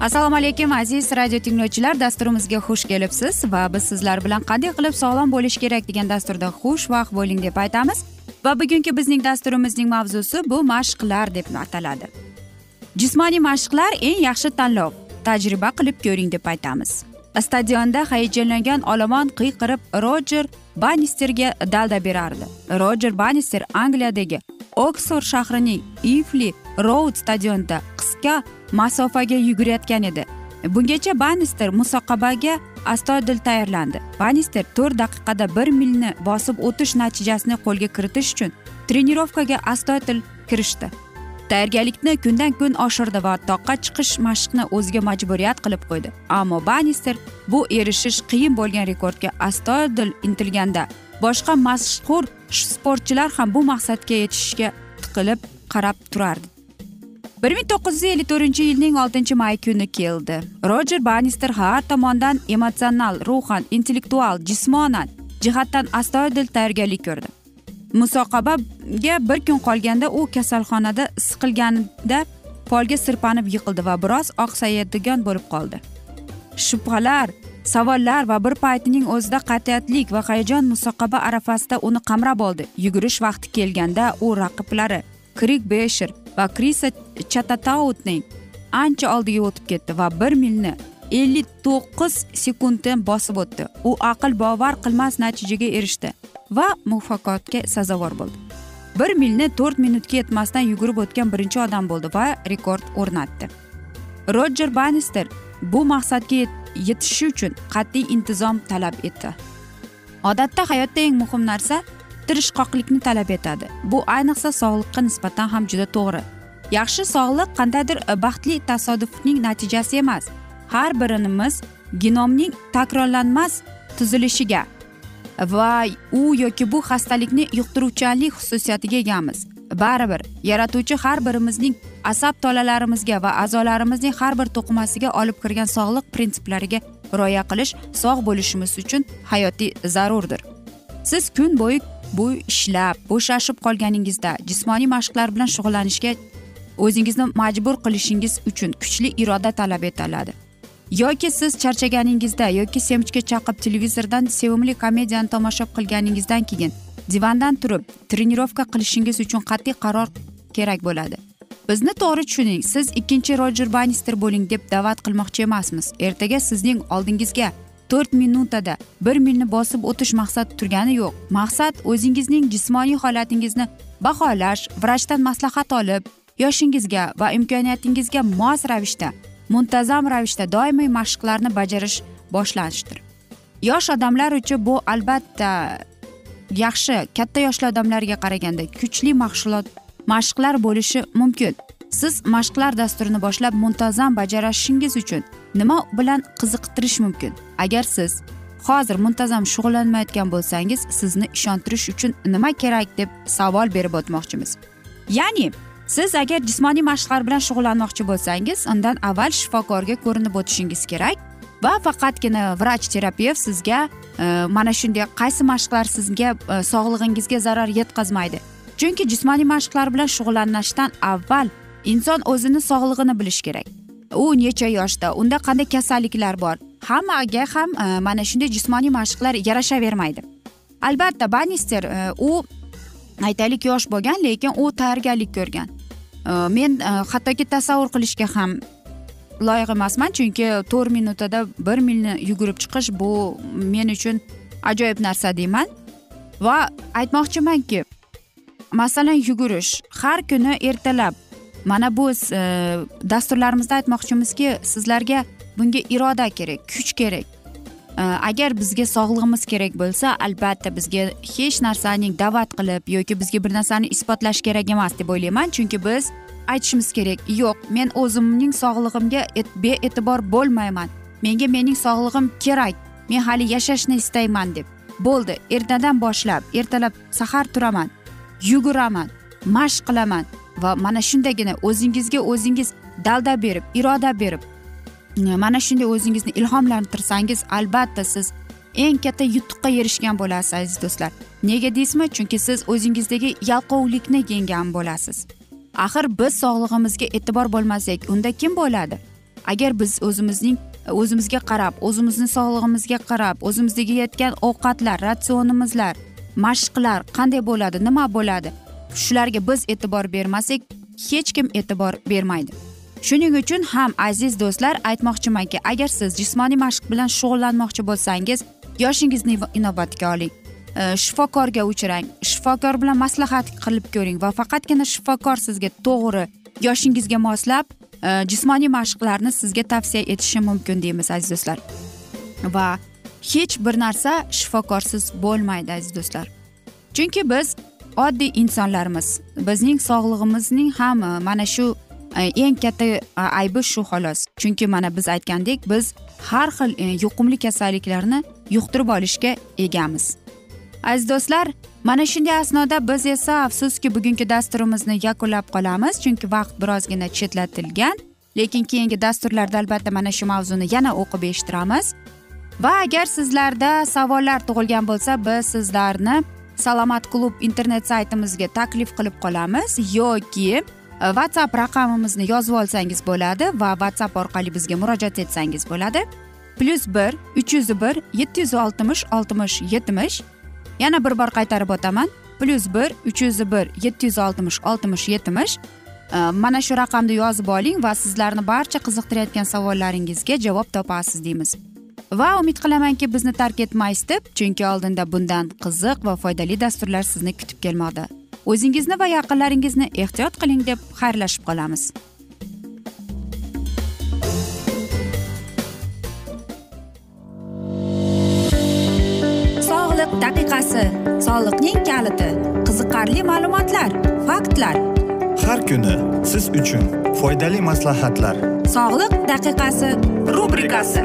assalomu alaykum aziz radio tinglovchilar. Dasturimizga xush kelibsiz va biz sizlar bilan qanday qilib sog'lom bo'lish kerak degan dasturda xushvaqt bo'ling deb aytamiz. Va bugungi bizning dasturimizning mavzusi bu mashqlar deb ataladi. Jismoniy mashqlar eng yaxshi tanlov tajriba qilib ko'ring deb aytamiz. Stadionda hayajonlangan olomon qiyqirib rojer bannisterga dalda berardi. Rojer bannister angliyadagi oksford shahrining ifli roud stadionida qisqa masofaga yugurayotgan edi. Bungacha bannister musoqabaga astoydil tayyorlandi. Bannister to'rt daqiqada bir milni bosib o'tish natijasini qo'lga kiritish uchun trenirovkaga astoydil kirishdi. Tayyorgarlikni kundan kun oshirdi va toqqa chiqish mashqni o'ziga majburiyat qilib qo'ydi. Ammo bannister bu erishish qiyin bo'lgan rekordga astoydil intilganda boshqa mashhur sportchilar ham bu maqsadga yetishishga tiqilib qarab turardi. Bir ming to'qqiz yuz ellik to'rtinchi yilning oltinchi may kuni keldi. Rojer bannister har tomondan emotsional ruhan intellektual jismonan jihatdan astoydil tayyorgarlik ko'rdi. Musoqabaga bir kun qolganda u kasalxonada siqilganida polga sirpanib yiqildi va biroz oqsayadigan bo'lib qoldi. Shubhalar savollar va bir paytning o'zida qat'iyatlik va hayajon musoqaba arafasida uni qamrab oldi. Yugurish vaqti kelganda u raqiblari krik besher va krisa chatatautning ancha oldiga o'tib ketdi va bir milni ellik to'qqiz sekundda bosib o'tdi. U aql bovar qilmas natijaga erishdi va muvaffaqiyatga sazovor bo'ldi. Bir milni to'rt minutga yetmasdan yugurib o'tgan birinchi odam bo'ldi va rekord o'rnatdi. Rojer bannister bu maqsadga yetishi uchun qat'iy intizom talab etdi. Odatda hayotda eng muhim narsa tirishqoqlikni talab etadi. Bu ayniqsa sog'liqqa nisbatan ham juda to'g'ri. Yaxshi sog'liq qandaydir baxtli tasodifning natijasi emas. Har birimiz genomning takrorlanmas tuzilishiga va u yoki bu xastalikni yuqtiruvchanlik xususiyatiga egamiz. Baribir yaratuvchi har birimizning asab tolalarimizga va a'zolarimizning har bir to'qimasiga olib kirgan sog'liq prinsiplariga rioya qilish sog' bo'lishimiz uchun hayotiy zarurdir. Siz kun bo'yi bu ishlab bo'shashib qolganingizda jismoniy mashqlar bilan shug'ullanishga o'zingizni majbur qilishingiz uchun kuchli iroda talab etiladi. Yoki siz charchaganingizda yoki semchga chaqib televizordan sevimli komediyani tomosha qilganingizdan keyin divandan turib trenirovka qilishingiz uchun qat'iy qaror kerak bo'ladi. Bizni to'g'ri tushuning siz ikkinchi rojer bannister bo'ling deb da'vat qilmoqchi emasmiz. Ertaga sizning oldingizga to'rt minutada bir milni bosib o'tish maqsad turgani yo'q. Maqsad o'zingizning jismoniy holatingizni baholash vrachdan maslahat olib yoshingizga va imkoniyatingizga mos ravishda muntazam ravishda doimiy mashqlarni bajarish boshlashdir. Yosh odamlar uchun bu albatta yaxshi. Katta yoshli odamlarga qaraganda kuchli mashg'ulot mashqlar bo'lishi mumkin. Siz mashqlar dasturini boshlab muntazam bajarishingiz uchun nima bilan qiziqtirish mumkin? Agar siz hozir muntazam shug'ullanmayotgan bo'lsangiz sizni ishontirish uchun nima kerak deb savol berib o'tmoqchimiz. Ya'ni siz agar jismoniy mashqlar bilan shug'ullanmoqchi bo'lsangiz undan avval shifokorga ko'rinib o'tishingiz kerak va faqatgina vrach terapevt sizga e, mana shunday qaysi mashqlar sizga e, sog'lig'ingizga zarar yetkazmaydi. Chunki jismoniy mashqlar bilan shug'ullanishdan avval inson o'zini sog'lig'ini bilishi kerak. U necha yoshda unda qanday kasalliklar bor? Hammaga ham e, mana shunday jismoniy mashqlar yarashavermaydi. Albatta bannister e, u aytaylik yosh bo'lgan lekin u tayyorgarlik ko'rgan. E, men hattoki tasavvur qilishga ham loyiq emasman chunki to'rt minutada bir milni yugurib chiqish bu men uchun ajoyib narsa deyman. Va aytmoqchimanki masalan yugurish har kuni ertalab mana bu e, dasturlarimizda aytmoqchimizki sizlarga bunga iroda kerak kuch kerak. E, agar bizga sog'lig'imiz kerak bo'lsa albatta bizga hech narsaning da'vat qilib yoki bizga bir narsani isbotlash kerak emas deb o'ylayman. Chunki biz aytishimiz kerak yo'q men o'zimning sog'lig'imga bee'tibor bo'lmayman. Menga mening sog'lig'im kerak. Men hali yashashni istayman deb. Bo'ldi ertadan boshlab ertalab sahar turaman yuguraman mashq qilaman. Va mana shundagina o'zingizga o'zingiz dalda berib iroda berib e, mana shunday o'zingizni ilhomlantirsangiz albatta siz eng katta yutuqqa erishgan bo'lasiz aziz do'stlar. Nega deysizmi? Chunki siz o'zingizdagi yalqovlikni yenggan bo'lasiz. Axir biz sog'lig'imizga e'tibor bo'lmasak unda kim bo'ladi? Agar biz o'zimizning o'zimizga qarab o'zimizni sog'lig'imizga qarab o'zimizga yetgan ovqatlar ratsionimizlar mashqlar qanday bo'ladi nima bo'ladi? Shularga biz e'tibor bermasak hech kim e'tibor bermaydi. Shuning uchun ham aziz do'stlar aytmoqchimanki agar siz jismoniy mashq bilan shug'ullanmoqchi bo'lsangiz yoshingizni inobatga oling. Shifokorga uchrang shifokor bilan maslahat qilib ko'ring va faqatgina shifokor sizga to'g'ri yoshingizga moslab jismoniy mashqlarni sizga tavsiya etishi mumkin deymiz aziz do'stlar. Va hech bir narsa shifokorsiz bo'lmaydi aziz do'stlar. Chunki biz oddiy insonlarmiz. Bizning sog'lig'imizning ham mana shu e, eng katta e, aybi shu xolos. Chunki mana biz aytgandek biz har xil e, yuqumli kasalliklarni yuqtirib olishga egamiz. Aziz do'stlar mana shunday asnoda biz esa afsuski bugungi dasturimizni yakunlab qolamiz. Chunki vaqt birozgina chetlatilgan lekin keyingi dasturlarda albatta mana shu mavzuni yana o'qib eshittiramiz. Va agar sizlarda savollar tug'ilgan bo'lsa biz sizlarni salomat klub internet saytimizga taklif qilib qolamiz yoki e, whatsapp raqamimizni yozib olsangiz bo'ladi va whatsapp orqali bizga murojaat etsangiz bo'ladi. Plyus bir uch yuz bir yetti yuz oltmish oltmish yetmish. Yana bir bor qaytarib o'taman. Plyus bir uch yuz bir yetti yuz oltmish oltmish yetmish. E, mana shu raqamni yozib oling va sizlarni barcha qiziqtirayotgan savollaringizga javob topasiz deymiz. Va umid qilamanki bizni tark etmaysiz deb chunki oldinda bundan qiziq va foydali dasturlar sizni kutib kelmoqda. O'zingizni va yaqinlaringizni ehtiyot qiling deb xayrlashib qolamiz. Daqiqasi soliqning kaliti qiziqarli ma'lumotlar faktlar. Har kuni siz uchun foydali maslahatlar. Sog'liq daqiqasi rubrikasi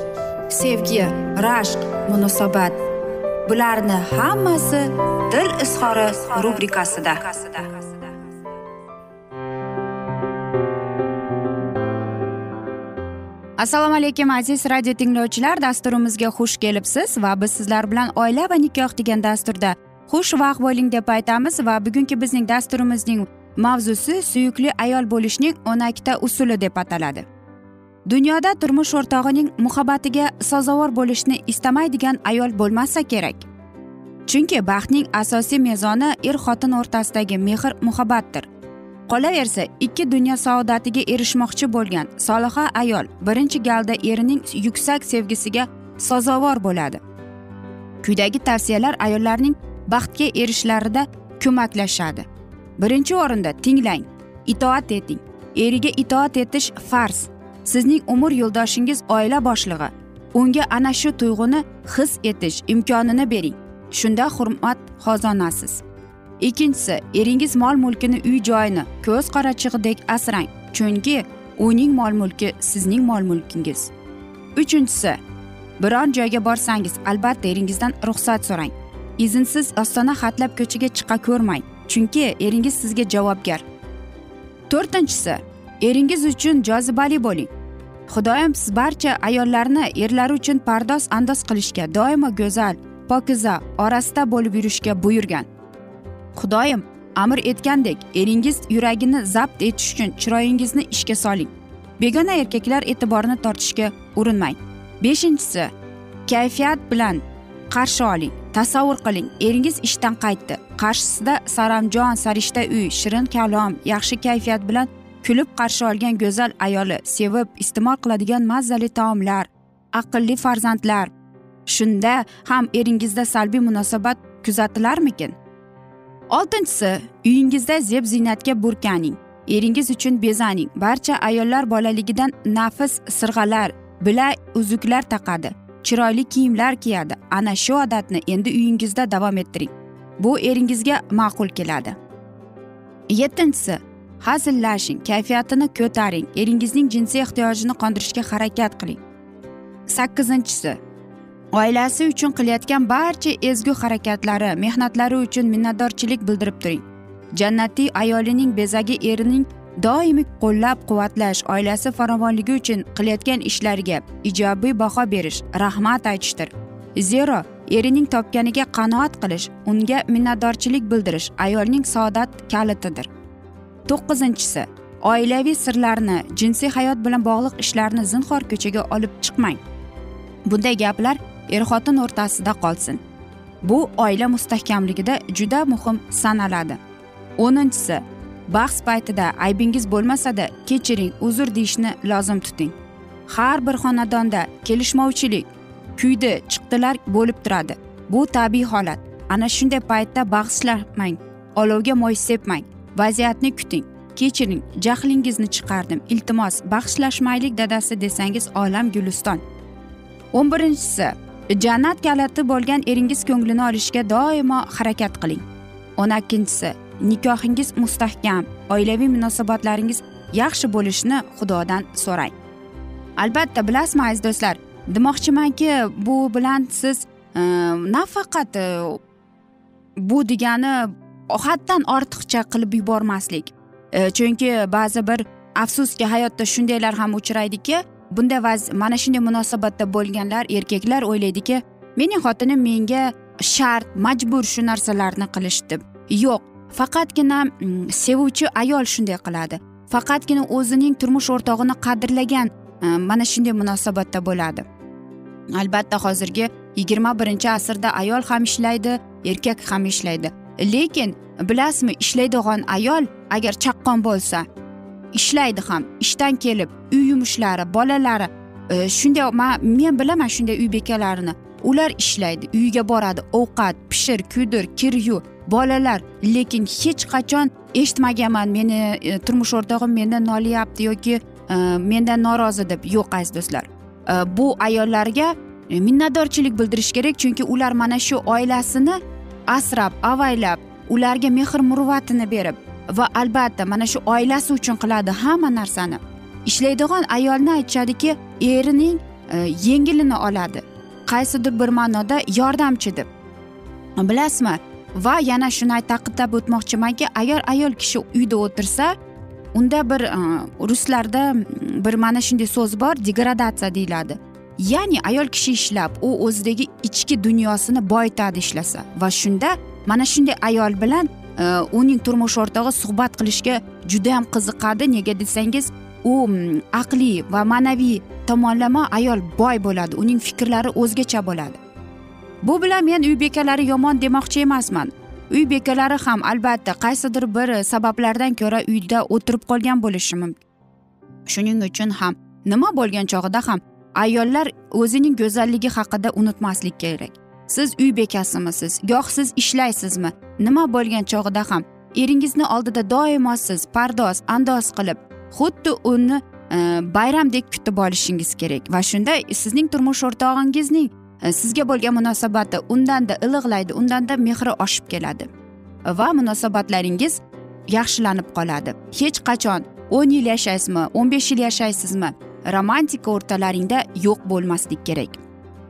sevgi rashq munosabat. Bularni hammasi dil izhori rubrikasida. Assalomu alaykum aziz radio tinglovchilar. Dasturimizga xush kelibsiz va biz sizlar bilan oila va nikoh degan dasturda xushvaqt bo'ling deb aytamiz va bugungi bizning dasturimizning mavzusi suyukli ayol bo'lishning o'n ikkita usuli deb ataladi. Dunyoda turmush o'rtog'ining muhabbatiga sazovor bo'lishni istamaydigan ayol bo'lmasa kerak. Chunki baxtning asosiy mezoni er xotin o'rtasidagi mehr muhabbatdir. Qolaversa ikki dunyo saodatiga erishmoqchi bo'lgan soliha ayol birinchi galda erining yuksak sevgisiga sazovor bo'ladi. Quyidagi tavsiyalar ayollarning baxtga erishishlarida ko'maklashadi. Birinchi o'rinda tinglang itoat eting. Eriga itoat etish farz. Sizning umr yo'ldoshingiz oila boshlig'i. Unga ana shu tuyg'uni his etish imkonini bering. Shunda hurmat qozonasiz. Ikkinchisi eringiz mol mulkini uy joyini ko'z qorachig'idek asrang chunki uning mol mulki sizning mol mulkingiz uchinchisi biron joyga borsangiz albatta eringizdan ruxsat so'rang. Izinsiz ostona hatlab ko'chaga chiqa ko'rmang chunki eringiz sizga javobgar. To'rtinchisi eringiz uchun jozibali bo'ling. Xudoyim siz barcha ayollarni erlari uchun pardoz andoz qilishga doimo go'zal pokiza orasida bo'lib yurishga buyurgan. Xudoyim amr etgandek eringiz yuragini zabt etish uchun chiroyingizni ishga soling. Begona erkaklar e'tiborini tortishga urinmang. Beshinchisi kayfiyat bilan qarshi oling tasavvur qiling. Eringiz ishdan qaytdi. Qarshisida saramjon sarishta uy shirin kalom yaxshi kayfiyat bilan kulib qarshi olgan go'zal ayoli sevib iste'mol qiladigan mazzali taomlar aqlli farzandlar. Shunda ham eringizda salbiy munosabat kuzatilarmikin? Oltinchisi uyingizda zeb ziynatga burkaning. Eringiz uchun bezaning. Barcha ayollar bolaligidan nafis sirg'alar bila uzuklar taqadi. Chiroyli kiyimlar kiyadi. Ana shu odatni endi uyingizda davom ettiring. Bu eringizga ma'qul keladi. Yettinchisi hazillashing kayfiyatini ko'taring eringizning jinsiy ehtiyojini qondirishga harakat qiling. Sakkizinchisi oilasi uchun qilayotgan barcha ezgu harakatlari mehnatlari uchun minnatdorchilik bildirib turing. Jannatiy ayolining bezagi erining doimiy qo'llab quvvatlash oilasi farovonligi uchun qilayotgan ishlariga ijobiy baho berish rahmat aytishdir. Zero erining topganiga qanoat qilish unga minnatdorchilik bildirish ayolning saodat kalitidir. To'qqizinchisi oilaviy sirlarni jinsiy hayot bilan bog'liq ishlarni zinhor ko'chaga olib chiqmang. Bunday gaplar er xotin o'rtasida qolsin. Bu oila mustahkamligida juda muhim sanaladi. O'ninchisi bahs paytida aybingiz bo'lmasada kechiring uzr deyishni lozim tuting. Har bir xonadonda kelishmovchilik kuydi chiqdilar bo'lib turadi. Bu tabiiy holat. Ana shunday paytda bahslamang olovga moy sepmang. Vaziyatni kuting. Kechiring jahlingizni chiqardim. Iltimos bag'ishlashmaylik dadasi desangiz olam guliston. O'n birinchisi jannat kaliti bo'lgan eringiz ko'nglini olishga doimo harakat qiling. O'n ikkinchisi nikohingiz mustahkam oilaviy munosabatlaringiz yaxshi bo'lishini xudodan so'rang. Albatta bilasizmi aziz do'stlar demoqchimanki bu bilan siz e, nafaqat e, bu degani haddan ortiqcha qilib yubormaslik. E, chunki ba'zi bir afsuski hayotda shundaylar ham uchraydiki bunday vaz mana shunday munosabatda bo'lganlar erkaklar o'ylaydiki mening xotinim menga shart majbur shu narsalarni qilish deb yo'q faqatgina mm, sevuvchi ayol shunday qiladi. Faqatgina o'zining turmush o'rtog'ini qadrlagan e, mana shunday munosabatda bo'ladi. Albatta hozirgi yigirma birinchi asrda ayol ham ishlaydi erkak ham ishlaydi. Lekin bilasizmi ishlaydigan ayol agar chaqqon bo'lsa ishlaydi ham. Ishdan kelib uy yumushlari bolalari e, shunday men bilaman shunday uy bekalarini. Ular ishlaydi uyiga boradi. Ovqat pishir kuydir kir yu bolalar. Lekin hech qachon eshitmaganman meni e, turmush o'rtog'im mendan noliyapti yoki e, mendan norozi deb. Yo'q aziz do'stlar. E, bu ayollarga e, minnatdorchilik bildirish kerak chunki ular mana shu oilasini asrab avaylab ularga mehr muruvvatini berib va albatta mana shu oilasi uchun qiladi hamma narsani. Ishlaydigan ayolni aytishadiki erining e, yengilini oladi. Qaysidir bir ma'noda yordamchi deb. Bilasizmi? Va yana shuni ta'kidlab o'tmoqchimanki agar ayol kishi uyda o'tirsa unda bir e, ruslarda bir mana shunday so'z bor degradatsiya deyiladi. Ya'ni ayol kishi ishlab u o'zidagi ichki dunyosini boyitadi ishlasa. Va shunda mana shunday ayol bilan e, uning turmush o'rtog'i suhbat qilishga judayam qiziqadi. Nega desangiz u aqliy va ma'naviy tomonlama ayol boy bo'ladi. Uning fikrlari o'zgacha bo'ladi. Bu bilan men uy bekalari yomon demoqchi emasman. Uy bekalari ham albatta qaysidir bir sabablardan ko'ra uyda o'tirib qolgan bo'lishi mumkin. Shuning uchun ham nima bo'lgan chog'ida ham ayollar o'zining go'zalligi haqida unutmaslik kerak. Siz uy bekasimisiz? Goh siz ishlaysizmi? Nima bo'lgan chog'ida ham eringizni oldida doimo siz pardoz andoz qilib xuddi uni e, bayramdek kutib olishingiz kerak. Va shunda sizning turmush o'rtog'ingizning e, sizga bo'lgan munosabati undanda iliqlaydi undanda mehri oshib keladi. Va munosabatlaringiz yaxshilanib qoladi. Hech qachon o'n yil yashaysizmi o'n besh yil yashaysizmi? Romantika o'rtalaringda yo'q bo'lmaslik kerak.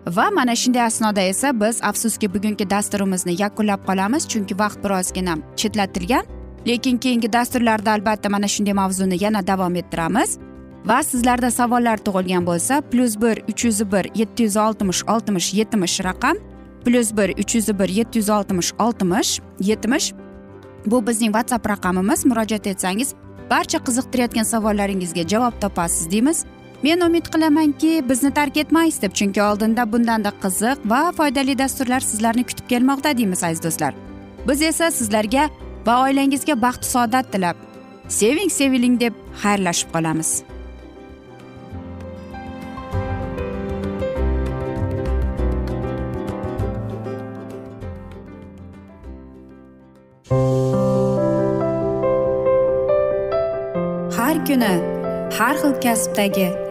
Va mana shunday asnoda esa biz afsuski bugungi dasturimizni yakunlab qolamiz chunki vaqt birozgina chetlatilgan. Lekin keyingi dasturlarda albatta mana shunday mavzuni yana davom ettiramiz. Va sizlarda savollar tug'ilgan bo'lsa plyus bir uch yuz bir yetti yuz oltmish oltmish yetmish raqam plyus bir uch yuz bir yetti yuz oltmish oltmish yetmish. Bu bizning whatsapp raqamimiz. Murojaat etsangiz barcha qiziqtirayotgan savollaringizga javob topasiz deymiz. Men umid qilamanki bizni tark etmaysiz deb chunki oldinda bundanda qiziq va foydali dasturlar sizlarni kutib kelmoqda deymiz aziz do'stlar. Biz esa sizlarga va oilangizga baxt saodat tilab seving seviling deb xayrlashib qolamiz. Har kuni har xil kasbdagi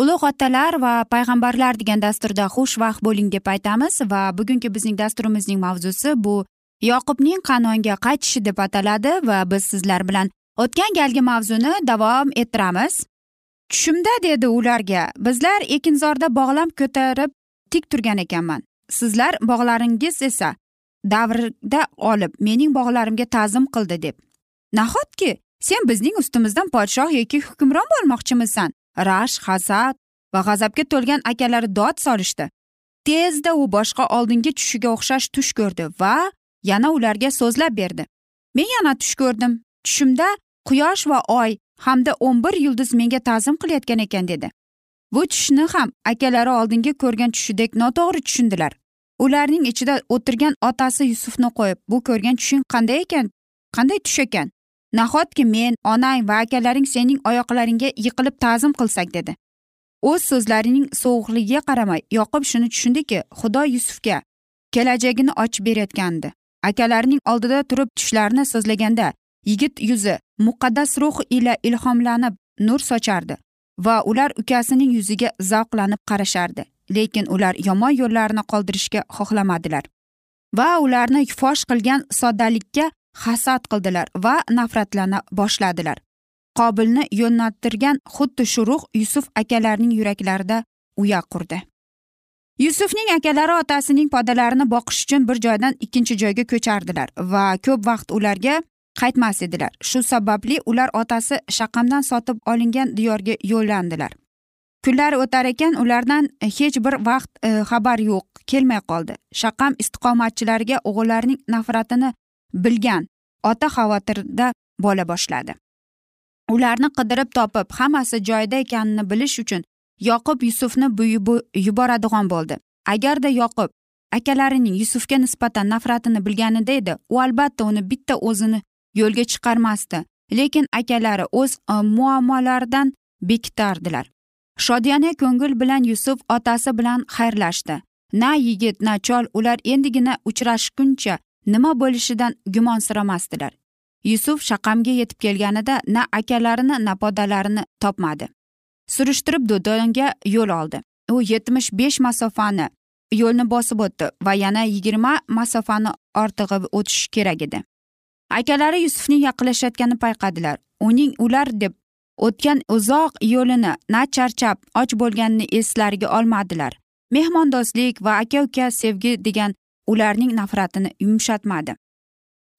ulug' otalar va payg'ambarlar degan dasturda xushvaqt bo'ling deb aytamiz va bugungi bizning dasturimizning mavzusi bu yoqubning qanonga qaytishi deb ataladi va biz sizlar bilan o'tgan galgi mavzuni davom ettiramiz. Tushimda dedi ularga bizlar ekinzorda bog'lam ko'tarib tik turgan ekanman. Sizlar bog'laringiz esa davrda olib mening bog'larimga ta'zim qildi deb. Nahotki sen bizning ustimizdan podshoh yoki hukmron bo'lmoqchimisan? Rashk hasad va g'azabga to'lgan akalari dod solishdi. Tezda u boshqa oldingi tushiga o'xshash tush ko'rdi va yana ularga so'zlab berdi. Men yana tush ko'rdim. Tushimda quyosh va oy hamda o'n bir yulduz menga ta'zim qilayotgan ekan dedi. Bu tushni ham akalari oldingi ko'rgan tushidek noto'g'ri tushundilar. Ularning ichida o'tirgan otasi yusufni qo'yib bu ko'rgan tushing qanday ekan? Qanday tush ekan? Nahotki men onang va akalaring sening oyoqlaringga yiqilib ta'zim qilsak dedi. O'z so'zlarining sovuqligiga qaramay yoqub shuni tushundiki xudo yusufga kelajagini ochib berayotgandi. Akalarining oldida turib tushlarini so'zlaganda yigit yuzi muqaddas ruh ila ilhomlanib nur sochardi va ular ukasining yuziga zavqlanib qarashardi. Lekin ular yomon yo'llarni qoldirishga xohlamadilar va ularni fosh qilgan soddalikka hasad qildilar va nafratlana boshladilar. Qobilni yo'naltirgan xuddi shu ruh yusuf akalarining yuraklarida uya qurdi. Yusufning akalari otasining podalarini boqish uchun bir joydan ikkinchi joyga ko'chardilar va ko'p vaqt ularga qaytmas edilar. Shu sababli ular otasi shaqamdan sotib olingan diyorga yo'llandilar. Kunlar o'tar ekan ulardan hech bir vaqt e, xabar yo'q kelmay qoldi. Shaqam istiqomatchilariga o'g'illarining nafratini bilgan ota xavotirda bo'la boshladi. Ularni qidirib topib hammasi joyida ekanini bilish uchun yoqub yusufni yuboradigan bo'ldi. Agarda yoqub akalarining yusufga nisbatan nafratini bilganida edi u albatta uni bitta o'zini yo'lga chiqarmasdi lekin akalari o'z e, muammolaridan bekitardilar shodiyona ko'ngil bilan yusuf otasi bilan xayrlashdi. Na yigit na chol ular endigina uchrashguncha nima bo'lishidan gumonsiramasdilar yusuf shaqamga yetib kelganida na akalarini na podalarini topmadi. Surishtirib do'donga yo'l oldi. U yetmish besh masofani yo'lni bosib o'tdi va yana yigirma masofani ortig'i o'tishi kerak edi. Akalari yusufning yaqinlashayotganini payqadilar. Uning ular deb o'tgan uzoq yo'lini na charchab och bo'lganini eslariga olmadilar. Mehmondo'stlik va aka uka sevgi degan ularning nafratini yumshatmadi.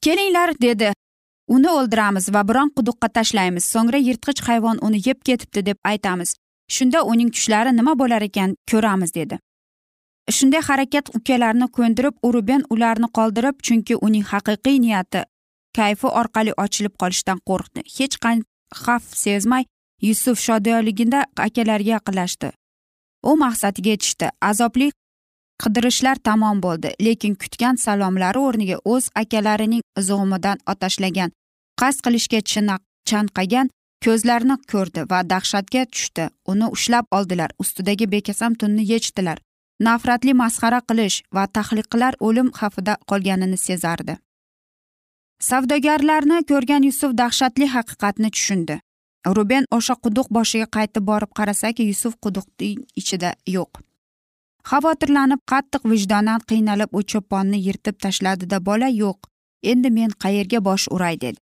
Kelinglar dedi uni o'ldiramiz va biron quduqqa tashlaymiz so'ngra yirtqich hayvon uni yeb ketibdi deb aytamiz. Shunda uning tushlari nima bo'lar ekan ko'ramiz dedi. Shunday harakat ukalarini ko'ndirib uruben ularni qoldirib chunki uning haqiqiy niyati kayfi orqali ochilib qolishdan qo'rqdi. Hech qanday xavf sezmay yusuf shodiyonligida akalariga yaqinlashdi. U maqsadiga yetishdi. Azobli qidirishlar tamom bo'ldi lekin kutgan salomlari o'rniga o'z akalarining zug'umidan otashlagan qasd qilishga chanqagan ko'zlarini ko'rdi va dahshatga tushdi. Uni ushlab oldilar ustidagi bekasam tunni yechdilar. Nafratli masxara qilish va tahliqlar o'lim xavfida qolganini sezardi. Savdogarlarni ko'rgan yusuf dahshatli haqiqatni tushundi. Ruben o'sha quduq boshiga qaytib borib qarasaki yusuf quduqning ichida yo'q. Xavotirlanib qattiq vijdonan qiynalib u cho'ponni yirtib tashladida bola yo'q endi men qayerga bosh uray? dedi.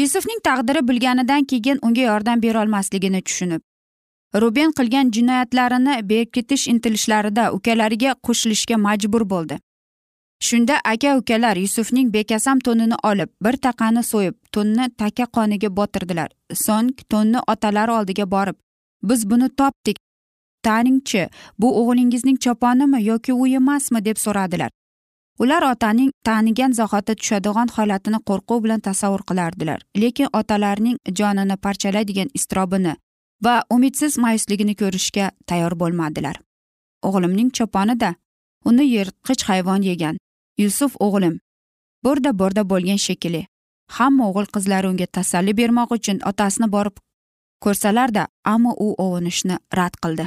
Yusufning taqdiri bilganidan keyin unga yordam berolmasligini tushunib ruben qilgan jinoyatlarini berkitish intilishlarida ukalariga qo'shilishga majbur bo'ldi. Shunda aka ukalar yusufning bekasam to'nini olib bir taqani so'yib to'nni taka qoniga botirdilar. So'ng to'nni otalari oldiga borib biz buni topdik taningchi bu o'g'lingizning choponimi yoki u emasmi deb so'radilar. Ular otaning tanigan zahoti tushadigan holatini qo'rquv bilan tasavvur qilardilar. Lekin otalarining jonini parchalaydigan iztirobini va umidsiz mayusligini ko'rishga tayyor bo'lmadilar. O'g'limning choponida uni yirtqich hayvon yegan yusuf o'g'lim burda burda bo'lgan shekilli. Hamma o'g'il qizlari unga tasalli bermoq uchun otasini borib ko'rsalarda ammo u ovunishni rad qildi.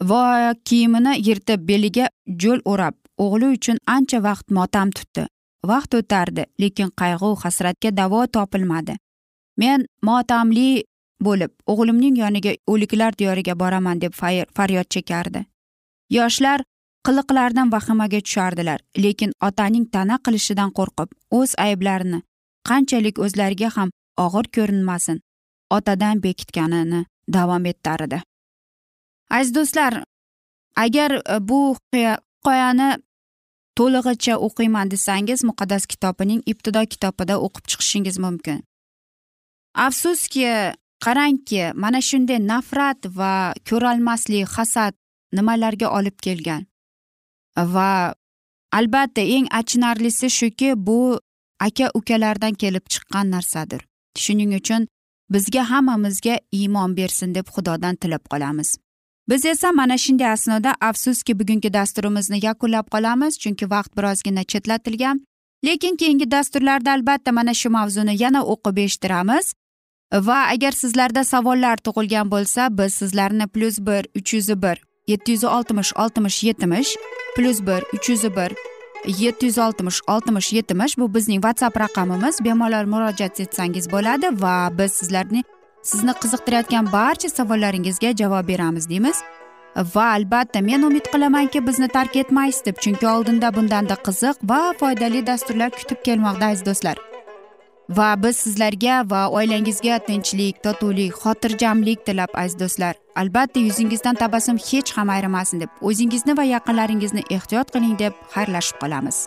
Va kiyimini yirtib beliga jo'l o'rab o'g'li uchun ancha vaqt motam tutdi. Vaqt o'tardi lekin qayg'u hasratga davo topilmadi. Men motamli bo'lib o'g'limning yoniga o'liklar diyoriga boraman deb faryod chekardi. Yoshlar qiliqlaridan vahimaga tushardilar lekin otaning ta'na qilishidan qo'rqib o'z ayblarini qanchalik o'zlariga ham og'ir ko'rinmasin otadan bekitganini davom ettardi. Aziz do'stlar agar e, bu hikoyani to'lig'icha o'qiyman desangiz muqaddas kitobining ibtido kitobida o'qib chiqishingiz mumkin. Afsuski qarangki mana shunday nafrat va ko'rolmaslik hasad nimalarga olib kelgan? Va albatta eng achinarlisi shuki bu aka ukalardan kelib chiqqan narsadir. Shuning uchun bizga hammamizga iymon bersin deb xudodan tilab qolamiz. Biz esa mana shunday asnoda afsuski bugungi dasturimizni yakunlab qolamiz chunki vaqt birozgina chetlatilgan. Lekin keyingi dasturlarda albatta mana shu mavzuni yana o'qib eshittiramiz. Va agar sizlarda savollar tug'ilgan bo'lsa biz sizlarni plyus bir uch yuz bir yetti yuz oltmish oltmish yetmish plyus bir uch yuz bir yetti yuz oltmish oltmish yetmish bu bizning whatsapp raqamimiz. Bemalol murojaat etsangiz bo'ladi va biz sizlarni sizni qiziqtirayotgan barcha savollaringizga javob beramiz deymiz. Va albatta men umid qilamanki bizni tark etmaysiz deb. Chunki oldinda bundanda qiziq va foydali dasturlar kutib kelmoqda aziz do'stlar. Va biz sizlarga va oilangizga tinchlik totuvlik xotirjamlik tilab aziz do'stlar. Albatta yuzingizdan tabassum hech ham ayrimasin deb. O'zingizni va yaqinlaringizni ehtiyot qiling deb xayrlashib qolamiz.